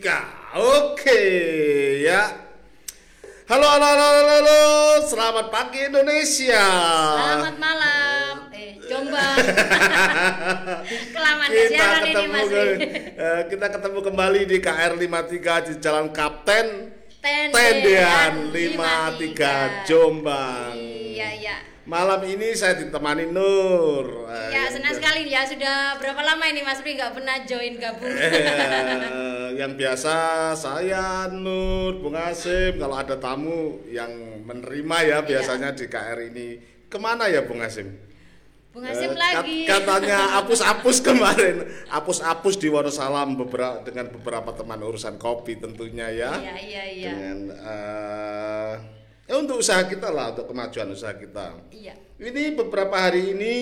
Oke ya. Halo, halo, halo, halo, halo. Selamat pagi Indonesia. Selamat malam. Eh, Jombang. Kelamaan kita siaran ini ketemu Mas ke- eh, kita ketemu kembali di KR 53 di Jalan Kapten Tendean Tendean 53 53 Jombang. Iya, iya. Malam ini saya ditemani Nur. Ya, senang sekali ya. Sudah berapa lama ini Mas Pri nggak pernah join gabung? Eh, yang biasa saya Nur, Bung Asim kalau ada tamu yang menerima ya biasanya di KR ini ke mana ya Bung Asim? Bung Hasim Eh, lagi. kat- Katanya apus-apus kemarin, apus-apus di Wonosalam beberapa dengan beberapa teman urusan kopi tentunya ya. Iya, iya, iya. Dengan eh, ya untuk usaha kita lah, untuk kemajuan usaha kita. Iya. Ini beberapa hari ini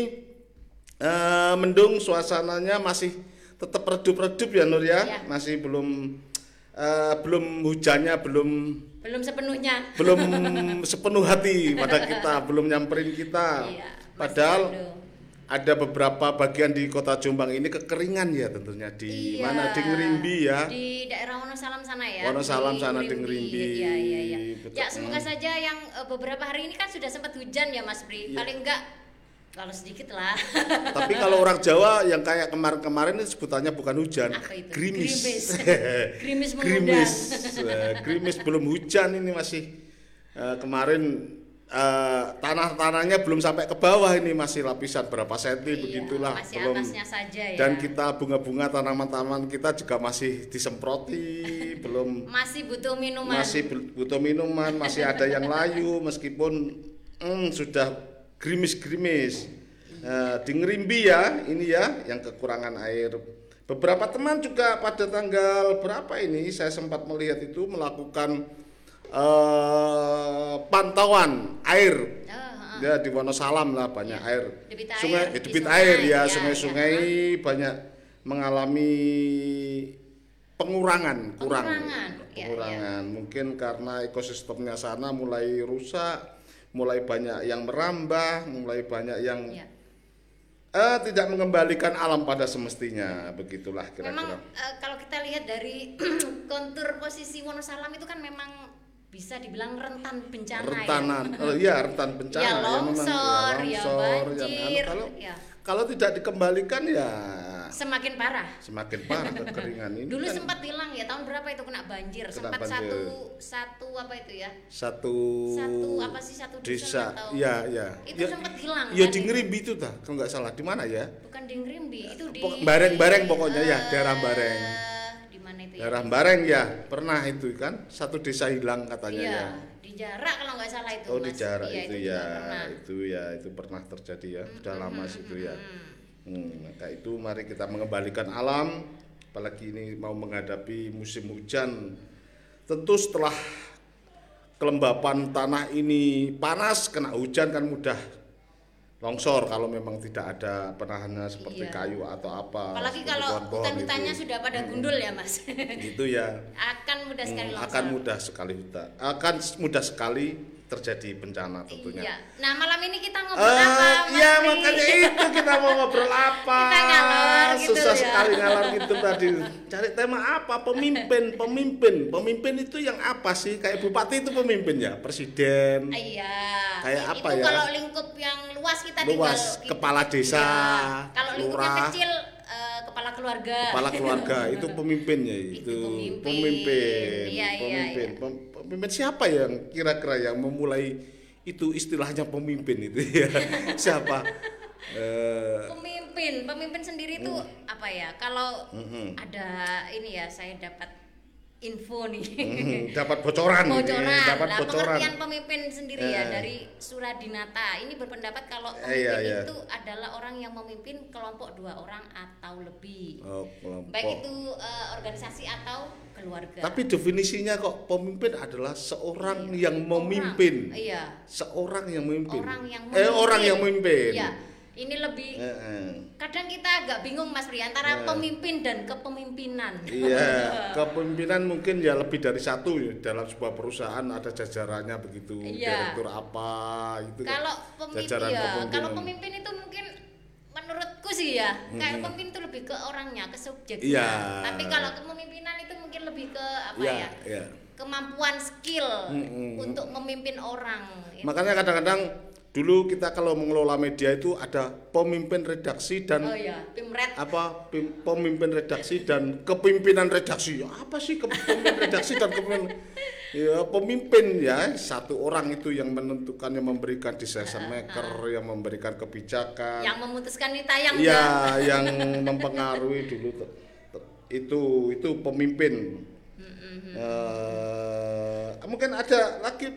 eh, mendung suasananya masih tetap redup-redup ya Nur ya, Iya. masih belum eh, belum hujannya belum Belum sepenuhnya. belum sepenuh hati pada kita, belum nyamperin kita. Iya, Padahal. Ada beberapa bagian di kota Jombang ini kekeringan ya tentunya di Iya. mana di Ngerimbi ya. Di daerah Wonosalam sana ya. Wonosalam sana di Ngerimbi. Iya, iya, iya. Betul. Ya, semoga saja yang eh, beberapa hari ini kan sudah sempat hujan ya Mas Pri. Iya. Paling enggak kalau sedikit lah. Tapi kalau orang Jawa yang kayak kemarin-kemarin itu sebutannya bukan hujan, Apa itu? gerimis. Gerimis. Gerimis mengundang. gerimis. Eh, gerimis belum hujan ini masih eh, kemarin eh, tanah-tanahnya belum sampai ke bawah ini masih lapisan berapa senti Iya, begitulah masih belum. atasnya saja ya. Dan kita bunga-bunga tanaman-tanaman kita juga masih disemproti, belum masih butuh minuman. masih bu- butuh minuman, masih ada yang layu meskipun mm, sudah gerimis-gerimis. Nah, di Ngerimbi ya, ini ya yang kekurangan air. Beberapa teman juga pada tanggal berapa ini saya sempat melihat itu melakukan eh, pantauan air. Oh. Ya di Wonosalam lah banyak air. Debit air sungai di eh, debit sungai, air ya, ya, sungai-sungai banyak mengalami pengurangan, kurang Pengurangan, ya, pengurangan. Mungkin karena ekosistemnya sana mulai rusak, mulai banyak yang merambah, mulai banyak yang Ya. eh, tidak mengembalikan alam pada semestinya. Begitulah Memang kira-kira. eh, kalau kita lihat dari kontur posisi Wonosalam itu kan memang bisa dibilang rentan bencana Rentanan, ya. oh iya rentan bencana Ya, memang, longsor, ya, longsor, banjir, anu, kalau ya. kalau tidak dikembalikan ya Semakin parah. semakin parah kekeringan ini Dulu kan sempat hilang ya tahun berapa itu kena banjir? Kena sempat banjir. satu satu apa itu ya? satu Satu apa sih satu desa atau- ya ya Itu sempat hilang ya kan di? Ngerimbi itu dah kalau nggak salah di mana ya Bukan di Ngrimbi, itu di Pok- Bareng-bareng pokoknya ya, eh, daerah Bareng. Daerah Bareng ya. Pernah itu kan? Satu desa hilang katanya Iya, ya. di jarak kalau nggak salah itu. oh di jarak Iya, itu, juga ya. pernah. itu ya itu pernah terjadi ya. Sudah lama sih itu ya Hmm, maka itu mari kita mengembalikan alam. Apalagi ini mau menghadapi musim hujan. Tentu setelah kelembapan tanah ini panas kena hujan kan mudah longsor kalau memang tidak ada penahannya seperti Iya. kayu atau apa Apalagi kalau hutan-hutannya sudah pada gundul ya, Mas. itu ya akan mudah sekali Hmm, longsor. akan mudah sekali hutan akan mudah sekali terjadi bencana tentunya Iya. Nah, malam ini kita ngobrol Eh, apa, itu kita mau ngobrol apa? Kita ngalor gitu Susah ya. sekali ngalor gitu tadi. Cari tema apa? Pemimpin, pemimpin, pemimpin itu yang apa sih? Kayak bupati itu pemimpin ya, presiden, Iya. Kayak itu apa ya? kalau lingkup yang luas kita luas, tinggal kepala desa, Iya. Kalau lingkupnya kecil eh, kepala keluarga. kepala keluarga itu pemimpinnya itu. Itu pemimpin. Pemimpin, Iya, iya, pemimpin. Pem- Pemimpin siapa yang kira-kira yang memulai itu istilahnya pemimpin itu ya? siapa? Eh, Pemimpin, pemimpin sendiri itu Hmm. apa ya? Kalau ada ini ya, saya dapat info nih. Hmm, dapat bocoran, ini, bocoran. dapat Nah, bocoran. pengertian pemimpin sendiri ya Eh. dari Suradinata. Ini berpendapat kalau Eh, pemimpin iya, iya. itu adalah orang yang memimpin kelompok dua orang atau lebih. Oh, kelompok. Baik itu eh, organisasi atau keluarga. Tapi definisinya kok pemimpin adalah seorang Iya. yang Orang. memimpin. Iya. Seorang yang memimpin. Orang yang Eh, orang yang memimpin. Iya. Ini lebih Eh, eh. kadang kita agak bingung Mas Pri antara Eh. pemimpin dan kepemimpinan. Iya, kepemimpinan mungkin ya lebih dari satu ya. dalam sebuah perusahaan ada jajarannya begitu, Iya. direktur apa itu. kan kalau pemimpin jajaran ya, kepemimpinan. kalau pemimpin itu mungkin menurutku sih ya, kayak pemimpin itu lebih ke orangnya, ke subjeknya. Iya. Tapi kalau kepemimpinan itu mungkin lebih ke apa ya, ya? ya. Kemampuan skill Mm-mm. untuk memimpin orang. Itu- Makanya kadang-kadang dulu kita kalau mengelola media itu ada pemimpin redaksi dan Oh ya, Pimret. apa pim- pemimpin redaksi dan kepimpinan redaksi. Apa sih ke- pemimpin redaksi dan kepimpinan? Ya pemimpin ya. Satu orang itu yang menentukan yang memberikan decision maker yang memberikan kebijakan. Yang memutuskan ini tayang ya. enggak? yang mempengaruhi dulu itu itu pemimpin. Eh, mungkin ada lagi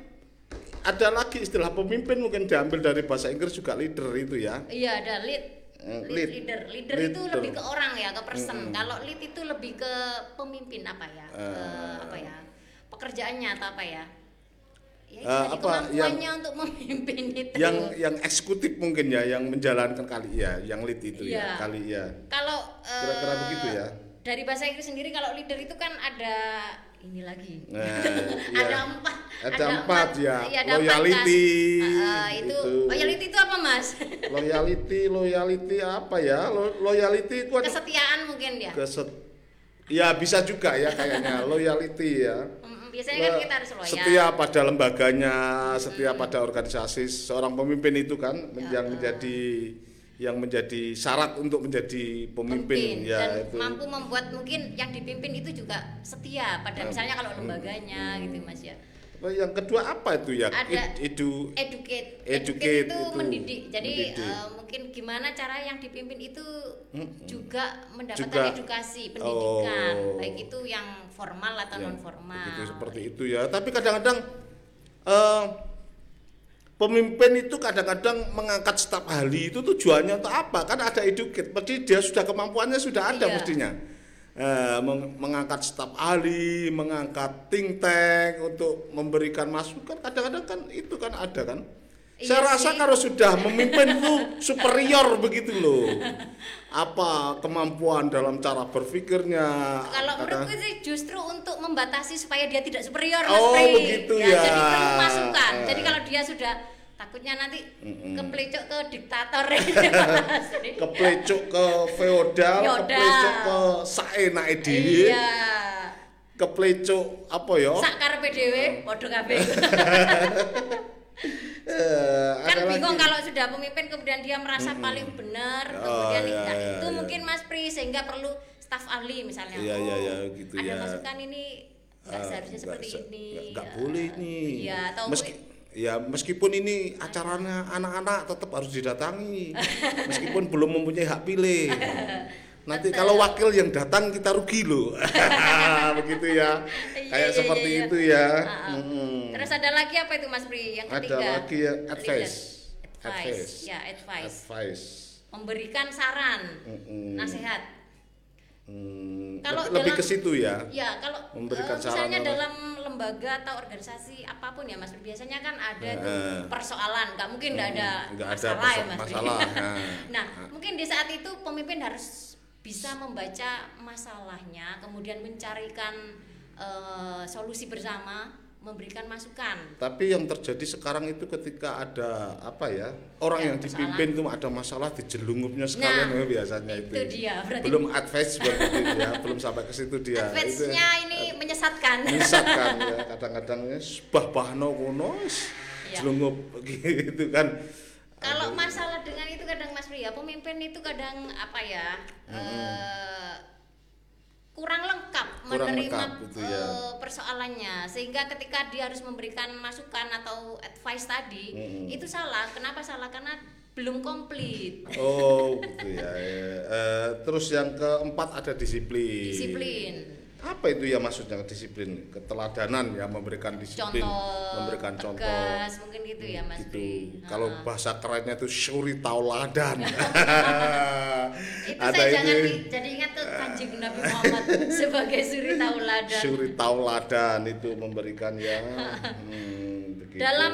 ada lagi istilah pemimpin mungkin diambil dari bahasa Inggris juga leader itu ya Iya, ada lead. Eh, Lead, lead. leader. Leader itu Leader. lebih ke orang ya, ke person. Kalau lead itu lebih ke pemimpin apa ya? Ke Eh. apa ya? Pekerjaannya atau apa ya? Ya, itu tadi apa, kemampuannya untuk memimpin itu. yang yang eksekutif mungkin ya yang menjalankan kali ya yang lead itu Iya. ya kali ya kalau eh, Kira-kira begitu ya? Dari bahasa Inggris sendiri kalau leader itu kan ada ini lagi. Nah, iya. ada empat. Ada empat, ya. Iya, ada empat, Loyalty, kan? Ah, ah, itu, itu. loyalty itu apa mas? loyalty loyalty apa ya Lo- loyalty itu ada Kesetiaan mungkin ya. keset ya bisa juga ya kayaknya loyalty ya Mm, Biasanya kan kita harus loyal. setia pada lembaganya setia pada organisasi seorang pemimpin itu kan Ya. yang menjadi yang menjadi syarat untuk menjadi pemimpin, ya dan itu. mampu membuat mungkin yang dipimpin itu juga setia pada misalnya kalau Hmm. lembaganya gitu mas ya. Yang kedua apa itu ya? Ada- Id- idu educate. Educate itu, itu. mendidik. Jadi mendidik. eh, mungkin gimana cara yang dipimpin itu juga mendapatkan Juga- edukasi pendidikan. Oh. baik itu yang formal atau Ya, non formal seperti itu ya. Tapi kadang-kadang eh, pemimpin itu kadang-kadang mengangkat staf ahli itu tujuannya untuk apa kan ada educate berarti dia sudah kemampuannya sudah ada Iya. mestinya Eh, meng- mengangkat staf ahli mengangkat think tank untuk memberikan masukan kadang-kadang kan itu kan ada kan Iya saya rasa sih. kalau sudah memimpin itu superior begitu loh apa kemampuan dalam cara berpikirnya kalau menurutku sih justru untuk membatasi supaya dia tidak superior Mas Oh, Pri. begitu ya. jadi perlu masukan Eh. jadi kalau dia sudah takutnya nanti keplecok ke diktator keplecuk ke feodal, Feodal. keplecuk ke saenake dhewe, iya keplecuk apa ya? sak karepe dhewe padha kabeh Eh, kan bingung lagi. kalau sudah pemimpin kemudian dia merasa paling benar Oh, kemudian iya, nah, iya, itu iya. mungkin Mas Pri sehingga perlu staf ahli misalnya Iya, iya, oh iya, gitu ada ya. masukan ini Ah, seharusnya nggak seperti se- ini nggak- Ya. boleh ini. iya atau Meski ya meskipun ini acaranya anak-anak tetap harus didatangi. meskipun belum mempunyai hak pilih. Nanti kalau wakil yang datang kita rugi loh. Begitu ya. Iya, Kayak iya, seperti iya, iya. itu ya. Ah, ah. Mm. terus ada lagi apa itu Mas Pri yang Ada ketiga lagi ya advice. Advice ya advice Advice. memberikan saran Mm-mm. nasihat Hmm, Kalau lebih- dalam- ke situ ya. Ya, kalau Memberikan saran misalnya apa? dalam lembaga atau organisasi apa pun ya Mas, biasanya kan ada tuh Eh. persoalan, nggak mungkin nggak ada Hmm, ada masalah ya perso- Mas. masalah, nah. nah, mungkin di saat itu pemimpin harus bisa membaca masalahnya, kemudian mencarikan eh, solusi bersama, memberikan masukan. Tapi yang terjadi sekarang itu ketika ada apa ya orang Ya, yang dipimpin itu ada masalah dijelungupnya sekalian Nah, ya biasanya itu. itu dia, berarti- belum advice seperti itu ya, belum sampai ke situ dia. Advance-nya ini menyesatkan. menyesatkan ya kadang-kadang ya bah bahno kono wis Ya. jelungup gitu kan. Kalau masalah dengan itu kadang Mas Pri ya, pemimpin itu kadang apa ya? eh, kurang lengkap Kurang menerima lengkap, itu ya. eh, persoalannya sehingga ketika dia harus memberikan masukan atau advice tadi Mm-mm. itu salah kenapa salah karena belum komplit Oh gitu ya. ya. Eh, terus yang keempat ada disiplin. disiplin Apa itu ya maksudnya disiplin? Keteladanan ya memberikan disiplin, contoh memberikan contoh. tegas mungkin gitu ya Mas gitu. Kalau bahasa kerennya itu syuri tauladan. itu Ada saya jangan ini. di- jadi ingat tuh kanjeng Nabi Muhammad sebagai suri tauladan Syuri tauladan itu memberikan ya. Hmm, begitu. dalam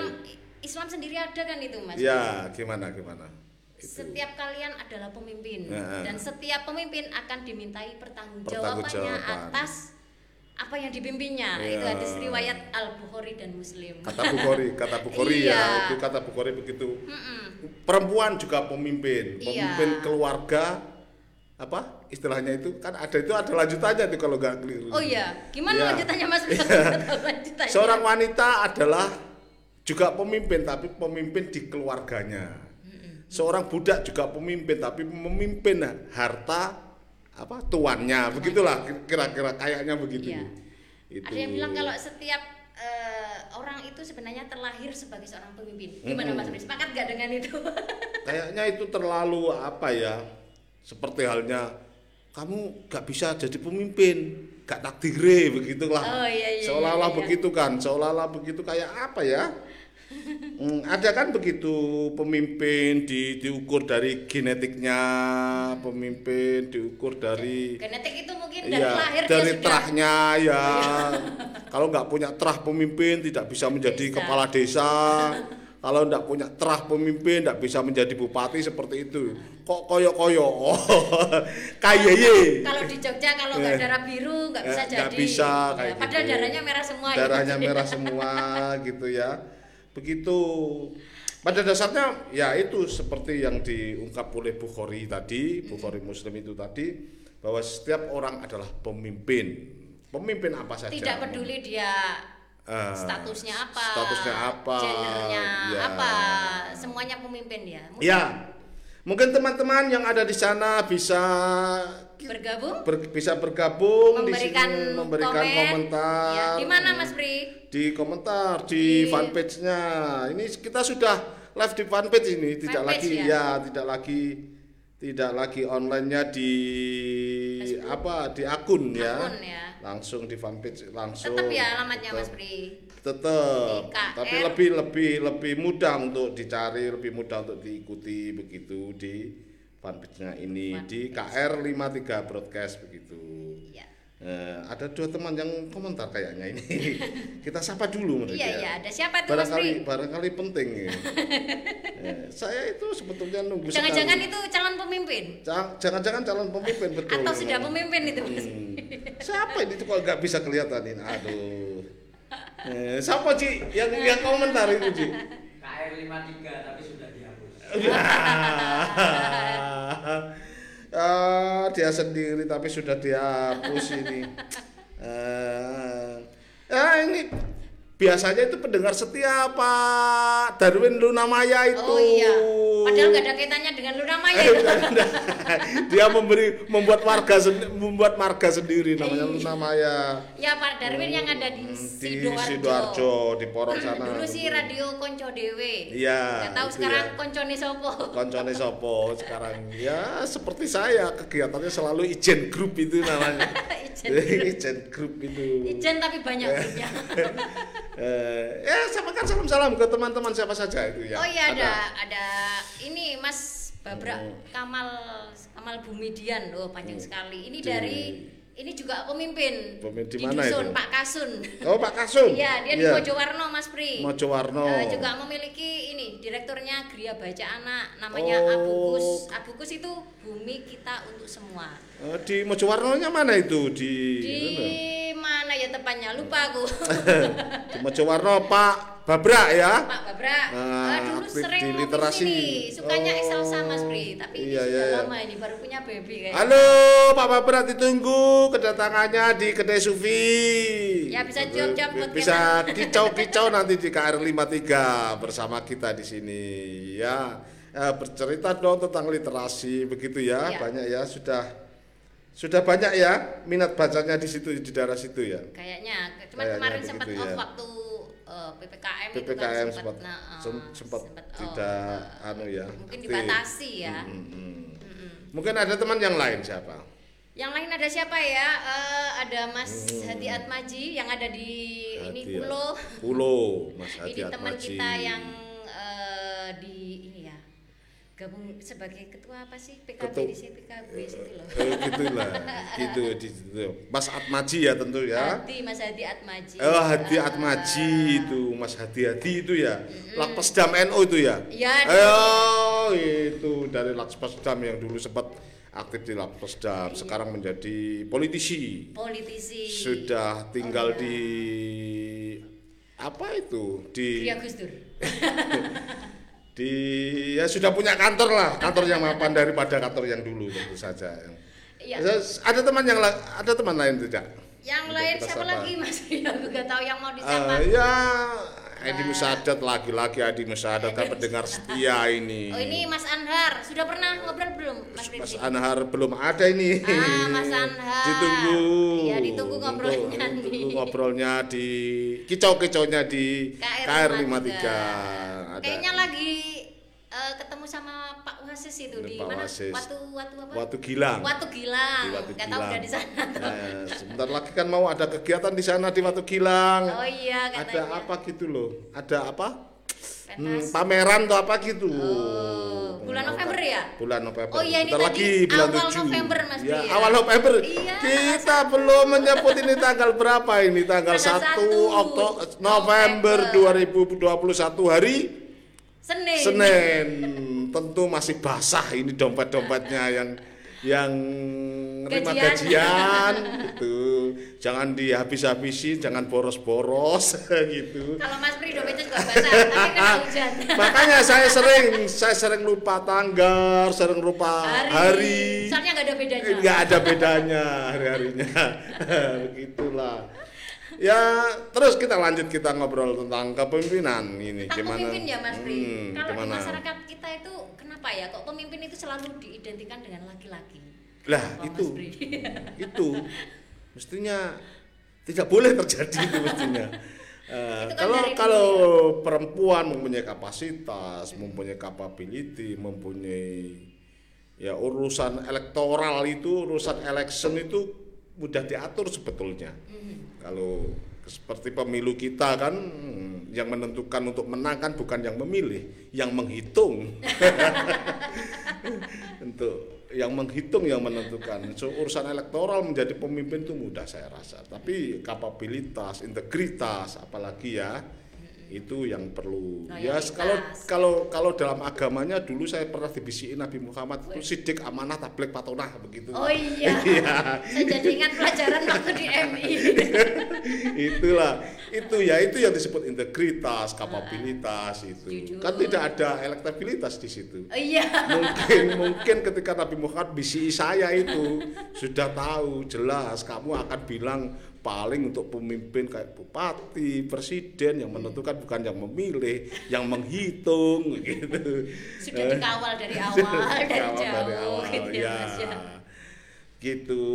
Islam sendiri ada kan itu Mas Ya, gimana gimana? Itu. Setiap kalian adalah pemimpin Ya. dan setiap pemimpin akan dimintai pertanggungjawabannya Pertanggungjawaban. atas apa yang dipimpinnya. Ya. Itu hadis riwayat Al Bukhari dan Muslim. Kata Bukhari, kata Bukhari Iya. ya, itu kata Bukhari begitu. Mm-mm. Perempuan juga pemimpin, Iya. pemimpin keluarga apa istilahnya itu kan ada itu ada lanjutannya tuh kalau nggak keliru. Oh iya, gimana Iya. lanjutannya Mas? Iya. lanjutannya. Seorang wanita adalah juga pemimpin tapi pemimpin di keluarganya. Seorang budak juga pemimpin tapi memimpin harta apa tuannya. Begitulah kira-kira kayaknya begitu. Iya. Itu. Ada yang bilang kalau setiap eh, orang itu sebenarnya terlahir sebagai seorang pemimpin. Gimana Mas Bro? Sepakat gak dengan itu? kayaknya itu terlalu apa ya? Seperti halnya kamu gak bisa jadi pemimpin, gak takdire begitulah. Oh, iya, iya, Seolah-olah iya, iya. begitu kan, seolah-olah begitu kayak apa ya? Hmm, ada kan begitu pemimpin di, diukur dari genetiknya, pemimpin diukur dari Genetik itu mungkin dari Iya, lahir dari sudah terahnya ya. Kalau nggak punya terah pemimpin tidak bisa menjadi Bisa. kepala desa. Kalau nggak punya terah pemimpin tidak bisa menjadi bupati seperti itu. Kok koyo-koyo? Oh, kaye kalau di Jogja kalau nggak Eh. darah biru nggak bisa Eh, nggak jadi. bisa, Ya, kayak padahal gitu. darahnya merah semua. ya. Darahnya merah semua gitu ya. Begitu. Pada dasarnya ya itu seperti yang diungkap oleh Bukhari tadi, Bukhari Muslim itu tadi bahwa setiap orang adalah pemimpin. Pemimpin apa saja. Tidak peduli dia Eh, statusnya apa, statusnya apa, gendernya ya. apa, semuanya pemimpin dia. Mungkin Ya, mungkin teman-teman yang ada di sana bisa bergabung, ber- bisa bergabung memberikan, di sini, memberikan komen. komentar. Ya, di mana Mas Pri? Di komentar di, Di- fanpage-nya. Ini kita sudah live di fanpage ini, tidak Fanpage lagi ya? ya, tidak lagi tidak lagi online-nya di Facebook. apa di akun, ya. Akun ya. Langsung di fanpage langsung. Tetap ya alamatnya. Mas Pri. tetap tapi lebih lebih lebih mudah untuk dicari lebih mudah untuk diikuti begitu di fanpage-nya ini di KR 53 broadcast begitu Iya. Eh, ada dua teman yang komentar kayaknya ini kita sapa dulu mereka Iya iya, ada siapa tuh Mas Pri? barangkali barangkali penting ya. Eh, saya itu sebetulnya nunggu Jangan-jangan sekali. itu calon pemimpin Ca- jangan-jangan calon pemimpin betul atau sudah pemimpin itu Mas? Hmm. Siapa ini kok nggak bisa kelihatan ini? Aduh. Eh, siapa Ci yang yang komentar itu Ci? KR 53 tapi sudah dihapus. dia sendiri tapi sudah dihapus ini. Eh, ah, ini biasanya itu pendengar setia Pak Darwin Lunamaya itu. Oh iya. Padahal nggak ada kaitannya dengan Luna Maya. Eh, dia memberi membuat warga sendi- membuat marga sendiri namanya Iya. Lunamaya. Ya Pak Darwin yang ada di di Sidoarjo. Sidoarjo di Porong sana. Dulu sih radio Konco Dewe. Iya, Nggak tahu sekarang ya. Koncone Sopo. Koncone Sopo sekarang ya seperti saya kegiatannya selalu ijen grup itu namanya. Ijen grup. ijen grup itu. Ijen tapi banyak grupnya. Eh, ya sampaikan salam-salam ke teman-teman siapa saja itu ya. Oh iya ada ada ini Mas Babrak Hmm. Kamal Kamal Bumidian loh panjang sekali. Ini Di- dari ini juga pemimpin Pemimpin di mana dusun itu? Pak Kasun. Oh Pak Kasum. Iya, dia di Mojowarno Mas Pri. Mojowarno. Eh, juga memiliki ini direkturnya Gria Baca Anak namanya Oh. Abukus. Abukus itu bumi kita untuk semua. Eh, di Mojowarno-nya mana itu di Di mana ya tepatnya lupa aku. di Mojowarno Pak Babrak ya. Pak Babrak Ah, eh, dulu sering di literasi. sini, sukanya Oh, Excelsa Mas Pri, tapi ini iya, sudah iya. lama ini baru punya baby kayaknya. Halo Pak Babrak ditunggu kedatangannya di kedai Sufi. Ya, bisa jawab-jawab buat Bisa kicau-kicau nanti di KR 53 bersama kita di sini ya. Eh, bercerita dong tentang literasi begitu ya. Ya. Banyak ya sudah sudah banyak ya minat bacanya di situ di daerah situ ya. Kayaknya, cuman Kayaknya kemarin sempat ya. off waktu eh, PPKM, itu PPKM kan sempat nah, eh, sem- sempat off, tidak eh, anu ya. Mungkin aktif. dibatasi ya. Mm, mm, mm. Mm-mm. Mungkin ada teman yang lain siapa? Yang lain ada siapa ya? Eh, ada Mas Hadi Atmaji yang ada di ini Hmm. Hadi ya. Pulo. Pulo, Mas Hadi ini teman kita yang gabung sebagai ketua apa sih PKB Ketua- di sini PKB situ loh. Eh, gitulah, gitu di situ. Mas Atmaji ya tentu ya. Hadi Mas Hadi Atmaji. Oh, Hadi Eh, Atmaji itu, Mas Hadi Hadi itu ya. Lakpesdam NU itu ya. Iya, Oh, itu dari Lakpesdam yang dulu sempat aktif di Lakpesdam, sekarang menjadi politisi. politisi. Sudah tinggal Oh, iya. di apa itu? Di Ria. di ya sudah punya kantor lah kantor yang mapan daripada kantor yang dulu tentu saja Iya. Ada teman yang la- ada teman lain tidak? Yang Untuk lain siapa lagi Mas Pri? Aku gak tahu yang mau disapa. Eh, ya Edi. Musadat lagi-lagi Edi Musadat kan pendengar setia ini. Oh ini Mas Anhar, sudah pernah ngobrol belum Mas? Mas Anhar belum ada ini. Ah, Mas Anhar. Ditunggu. Iya, ditunggu ngobrolnya nih. Ditunggu ngobrolnya di kicau-kicaunya di KR 53. Ada Kayaknya lagi eh, ketemu sama Pak Wasis itu di Pak mana? Wasis. Watu Watu apa? Watu Gilang. Watu Gilang. Di Watu Nggak tahu Gilang. udah di sana. Eh, sebentar lagi kan mau ada kegiatan di sana di Watu Gilang. Oh iya ada katanya. apa gitu loh? Ada apa? Hmm, pameran atau apa gitu. Oh, bulan November ya? Bulan November. Oh iya, ini Bentar tadi lagi bulan awal 7. November, Mas Ya, ya? awal November. Iya, Kita belum menyebut ini tanggal berapa ini? Tanggal, Tanggal 1 1 Oktober November 2021 hari Senin. Senin. Tentu masih basah ini dompet-dompetnya yang yang terima Gajian. gajian gitu. Jangan dihabis-habisin, jangan boros-boros gitu. Kalau Mas Pri dompetnya juga basah, tapi kena hujan. Makanya saya sering saya sering lupa tanggal, sering lupa hari. Soalnya nggak ada bedanya. Enggak ada bedanya hari-harinya. Begitulah. Ya, terus kita lanjut kita ngobrol tentang kepemimpinan ini Tentang gimana? pemimpin ya Mas Pri. Hmm, Kalau di masyarakat kita itu kenapa ya kok pemimpin itu selalu diidentikan dengan laki-laki? Lah, Kenapa, itu. Itu mestinya tidak boleh terjadi itu mestinya. Eh, Itu kan kalau kalau perempuan mempunyai kapasitas, mempunyai capability, mempunyai ya urusan elektoral itu, urusan election itu mudah diatur sebetulnya. Mhm. Kalau seperti pemilu kita kan hmm, yang menentukan untuk menang kan bukan yang memilih, yang menghitung. untuk yang menghitung yang menentukan so, urusan elektoral menjadi pemimpin itu mudah saya rasa tapi kapabilitas integritas apalagi ya itu yang perlu ya Loyalitas. kalau kalau kalau dalam agamanya dulu saya pernah dibisikin Nabi Muhammad itu sidik amanah tablek patonah begitu Oh iya. Saya jadi ingat pelajaran waktu di MI. itulah itu ya itu yang disebut integritas kapabilitas itu Jujur. kan tidak ada elektabilitas di situ Oh iya. mungkin mungkin ketika Nabi Muhammad bisi saya itu sudah tahu jelas kamu akan bilang paling untuk pemimpin kayak bupati, presiden yang menentukan bukan yang memilih, yang menghitung gitu. Sudah dikawal dari awal dari jauh dari awal, gitu ya, ya. Mas ya. Gitu.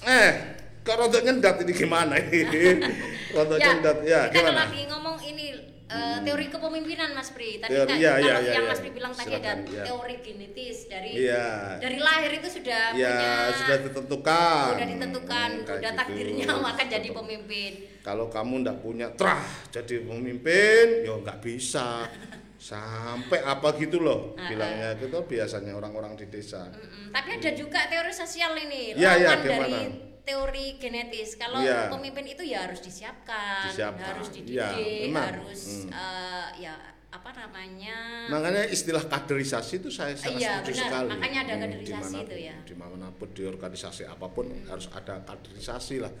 Eh, kok rodok nyendat ini gimana ini? rodok Ya, nyendat ya kita gimana? lagi ngomong ini eh, teori kepemimpinan Mas Pri. Tadi Teori, kan iya, kalau iya, iya, yang iya. Mas Pri bilang tadi ada iya. teori genetis dari Iya. dari lahir itu sudah Ya, punya sudah ditentukan. sudah ditentukan, Hmm, sudah gitu. takdirnya akan jadi pemimpin. Kalau kamu ndak punya trah jadi pemimpin, ya nggak bisa. Sampai apa gitu loh Ah, bilangnya gitu biasanya orang-orang di desa. Mm-mm. Tapi ada juga teori sosial ini, Iya, iya, gimana? Teori genetis. Kalau Iya. pemimpin itu ya harus disiapkan, Disiapkan, harus dididik, iya, memang. harus Hmm. eh, ya apa namanya? Makanya istilah kaderisasi itu saya sangat Iya, setuju benar. sekali. Makanya ada Hmm, kaderisasi dimanapun- itu ya. Di mana pun di organisasi apa pun harus ada kaderisasi lah.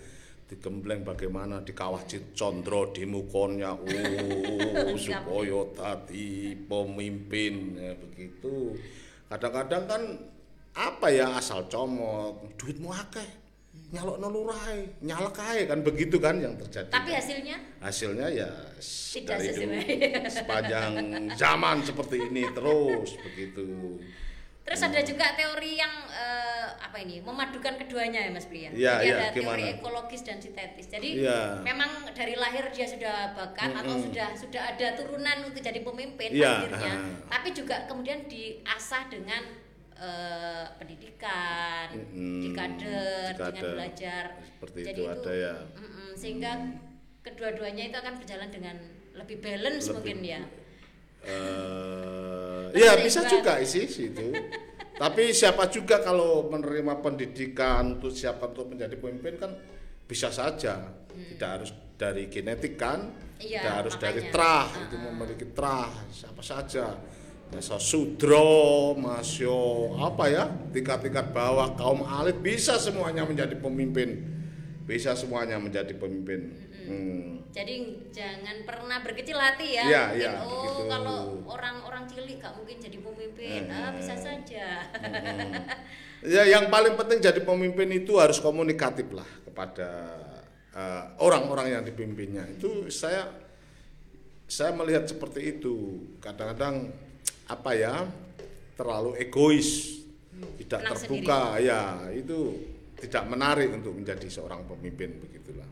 Digembleng bagaimana di kawah Condro di mukonnya oh supaya tadi pemimpin ya, begitu. Kadang-kadang kan apa ya asal comot duitmu akeh nyalok nolurai nyalek ae kan begitu kan yang terjadi Tapi hasilnya hasilnya ya Tidak dari dulu sepanjang zaman seperti ini terus begitu Terus ada juga teori yang eh, apa ini memadukan keduanya ya Mas Pri ya. Jadi iya, ada teori gimana? ekologis dan sintetis. Jadi Iya. memang dari lahir dia sudah bakat atau Mm-mm. sudah sudah ada turunan untuk jadi pemimpin Iya, akhirnya. Tapi juga kemudian diasah dengan eh, pendidikan, Mm-mm, di kader, di dengan belajar. Seperti Jadi itu ada ya. mm-mm, sehingga kedua-duanya itu akan berjalan dengan lebih balance Lebih- mungkin ya. Eh, Lebih ya bisa juga sih situ tapi siapa juga kalau menerima pendidikan untuk siapa untuk menjadi pemimpin kan bisa saja tidak harus dari genetik kan Hmm. Iya, tidak harus dari makanya. trah Ah, itu memiliki trah siapa saja Masa sudro, masyo, apa ya, tingkat-tingkat bawah, kaum elit bisa semuanya menjadi pemimpin, bisa semuanya menjadi pemimpin. Hmm. Jadi jangan pernah berkecil hati ya. Iya, Mungkin, iya, oh gitu. kalau orang-orang cilik gak mungkin jadi pemimpin. Ah, Eh, bisa saja. Mm-mm. Ya yang paling penting jadi pemimpin itu harus komunikatif lah kepada eh, orang-orang yang dipimpinnya. Itu saya saya melihat seperti itu. Kadang-kadang apa ya terlalu egois, tidak Menang terbuka, ya itu tidak menarik untuk menjadi seorang pemimpin begitulah.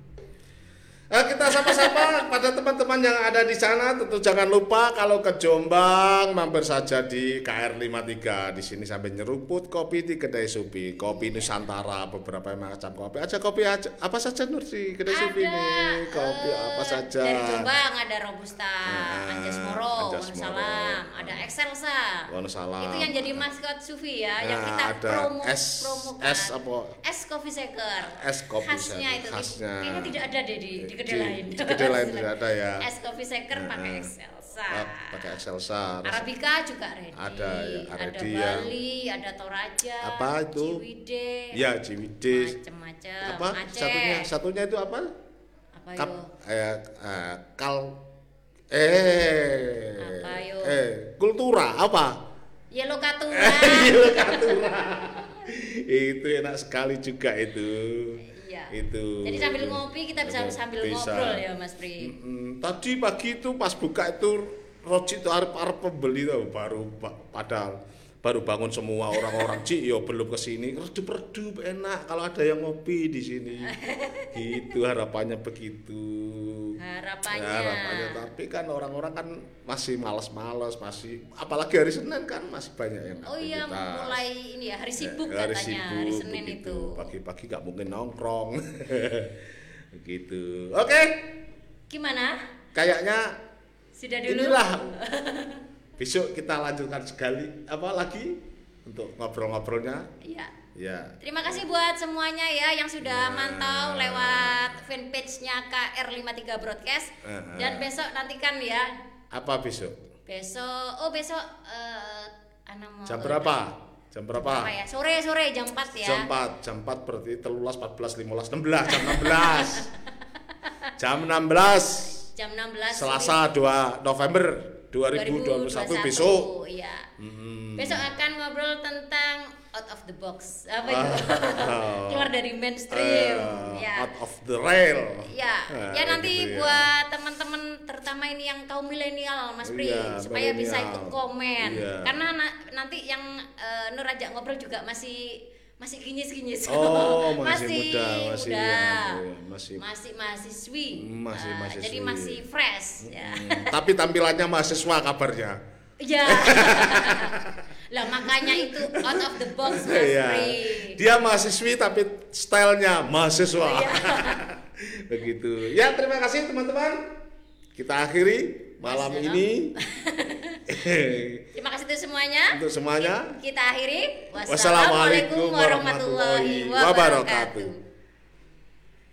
Eh, kita sama-sama pada teman-teman yang ada di sana tentu jangan lupa kalau ke Jombang mampir saja di KR 53 di sini sampai nyeruput kopi di kedai Supi kopi Nusantara beberapa macam kopi aja kopi aja apa saja Nur di kedai Supi ini kopi eh, apa saja Dari Jombang ada Robusta, Nah, Anjas Moro, Anjas Moro. Wonosalam, ada Excelsa. Wonosalam. Itu yang jadi maskot Sufi ya, yang Nah, kita ada promo es- promokan. es apa? Es coffee shaker. Es coffee khasnya shaker, itu. khasnya. Kayaknya tidak ada deh di, di kedai lain. kedai lain tidak ada ya. Es coffee shaker pakai Nah, Excelsa. Pakai Excelsa Arabica juga ready. Ada ya, ada ready ya. Bali, ada Toraja, Apa itu? Ciwide, ya Ciwidey macem-macem. apa Aceh. satunya satunya itu apa Apa Kap, yo? eh, eh, kal eh Apa, yo? eh kultura apa Yellow Katura. Iya, Katura. itu enak sekali juga itu Iya. Itu Jadi sambil ngopi kita bisa Bisa. sambil ngobrol ya Mas Pri. Mm, tadi pagi itu pas buka itu Roji itu arep arep pembeli tuh baru ba- padahal baru bangun semua orang-orang Ci yo belum ke sini redup-redup enak kalau ada yang ngopi di sini gitu harapannya begitu Harapannya. Ya, harapannya tapi kan orang-orang kan masih malas-malas masih apalagi hari Senin kan masih banyak yang Oh iya mulai ini ya hari sibuk Ya, hari katanya sibuk, hari Senin begitu. itu. pagi-pagi nggak mungkin nongkrong begitu oke Gimana? kayaknya Sudah dulu. inilah besok kita lanjutkan sekali apa lagi untuk ngobrol-ngobrolnya Iya. ya Terima kasih buat semuanya ya yang sudah Ya. mantau lewat fanpage-nya KR53 Broadcast. Eh, eh. Dan besok nantikan ya. apa besok Besok oh besok eh anak mau jam berapa jam berapa Apa ya? Sore sore jam 4 ya. jam 4 jam 4 berarti telulas 14 15 16 jam 16 jam 16 Jam 16 Selasa 2 November 2021, besok Iya. Hmm. Besok akan ngobrol tentang out of the box. Apa itu? Ah. Keluar dari mainstream. Eh, ya. out of the rail Ya, ya nanti gitu ya. buat teman-teman terutama ini yang kaum milenial Mas Pri Iya, supaya bisa milenial. ikut komen. Iya. Karena na- nanti yang eh, Nur ajak ngobrol juga masih masih kinyis-kinyis. Oh, masih muda, masih muda. ya, masih- masih mahasiswi. Masih mahasiswi. Jadi masih fresh ya. Hmm, tapi tampilannya mahasiswa kabarnya Ya. lah makanya itu out of the box Mas. Pri. dia mahasiswi tapi stylenya mahasiswa Iya. begitu ya terima kasih teman-teman kita akhiri malam Mas, ini Terima kasih untuk semuanya. untuk semuanya Kita akhiri. Wassalamualaikum warahmatullahi wabarakatuh.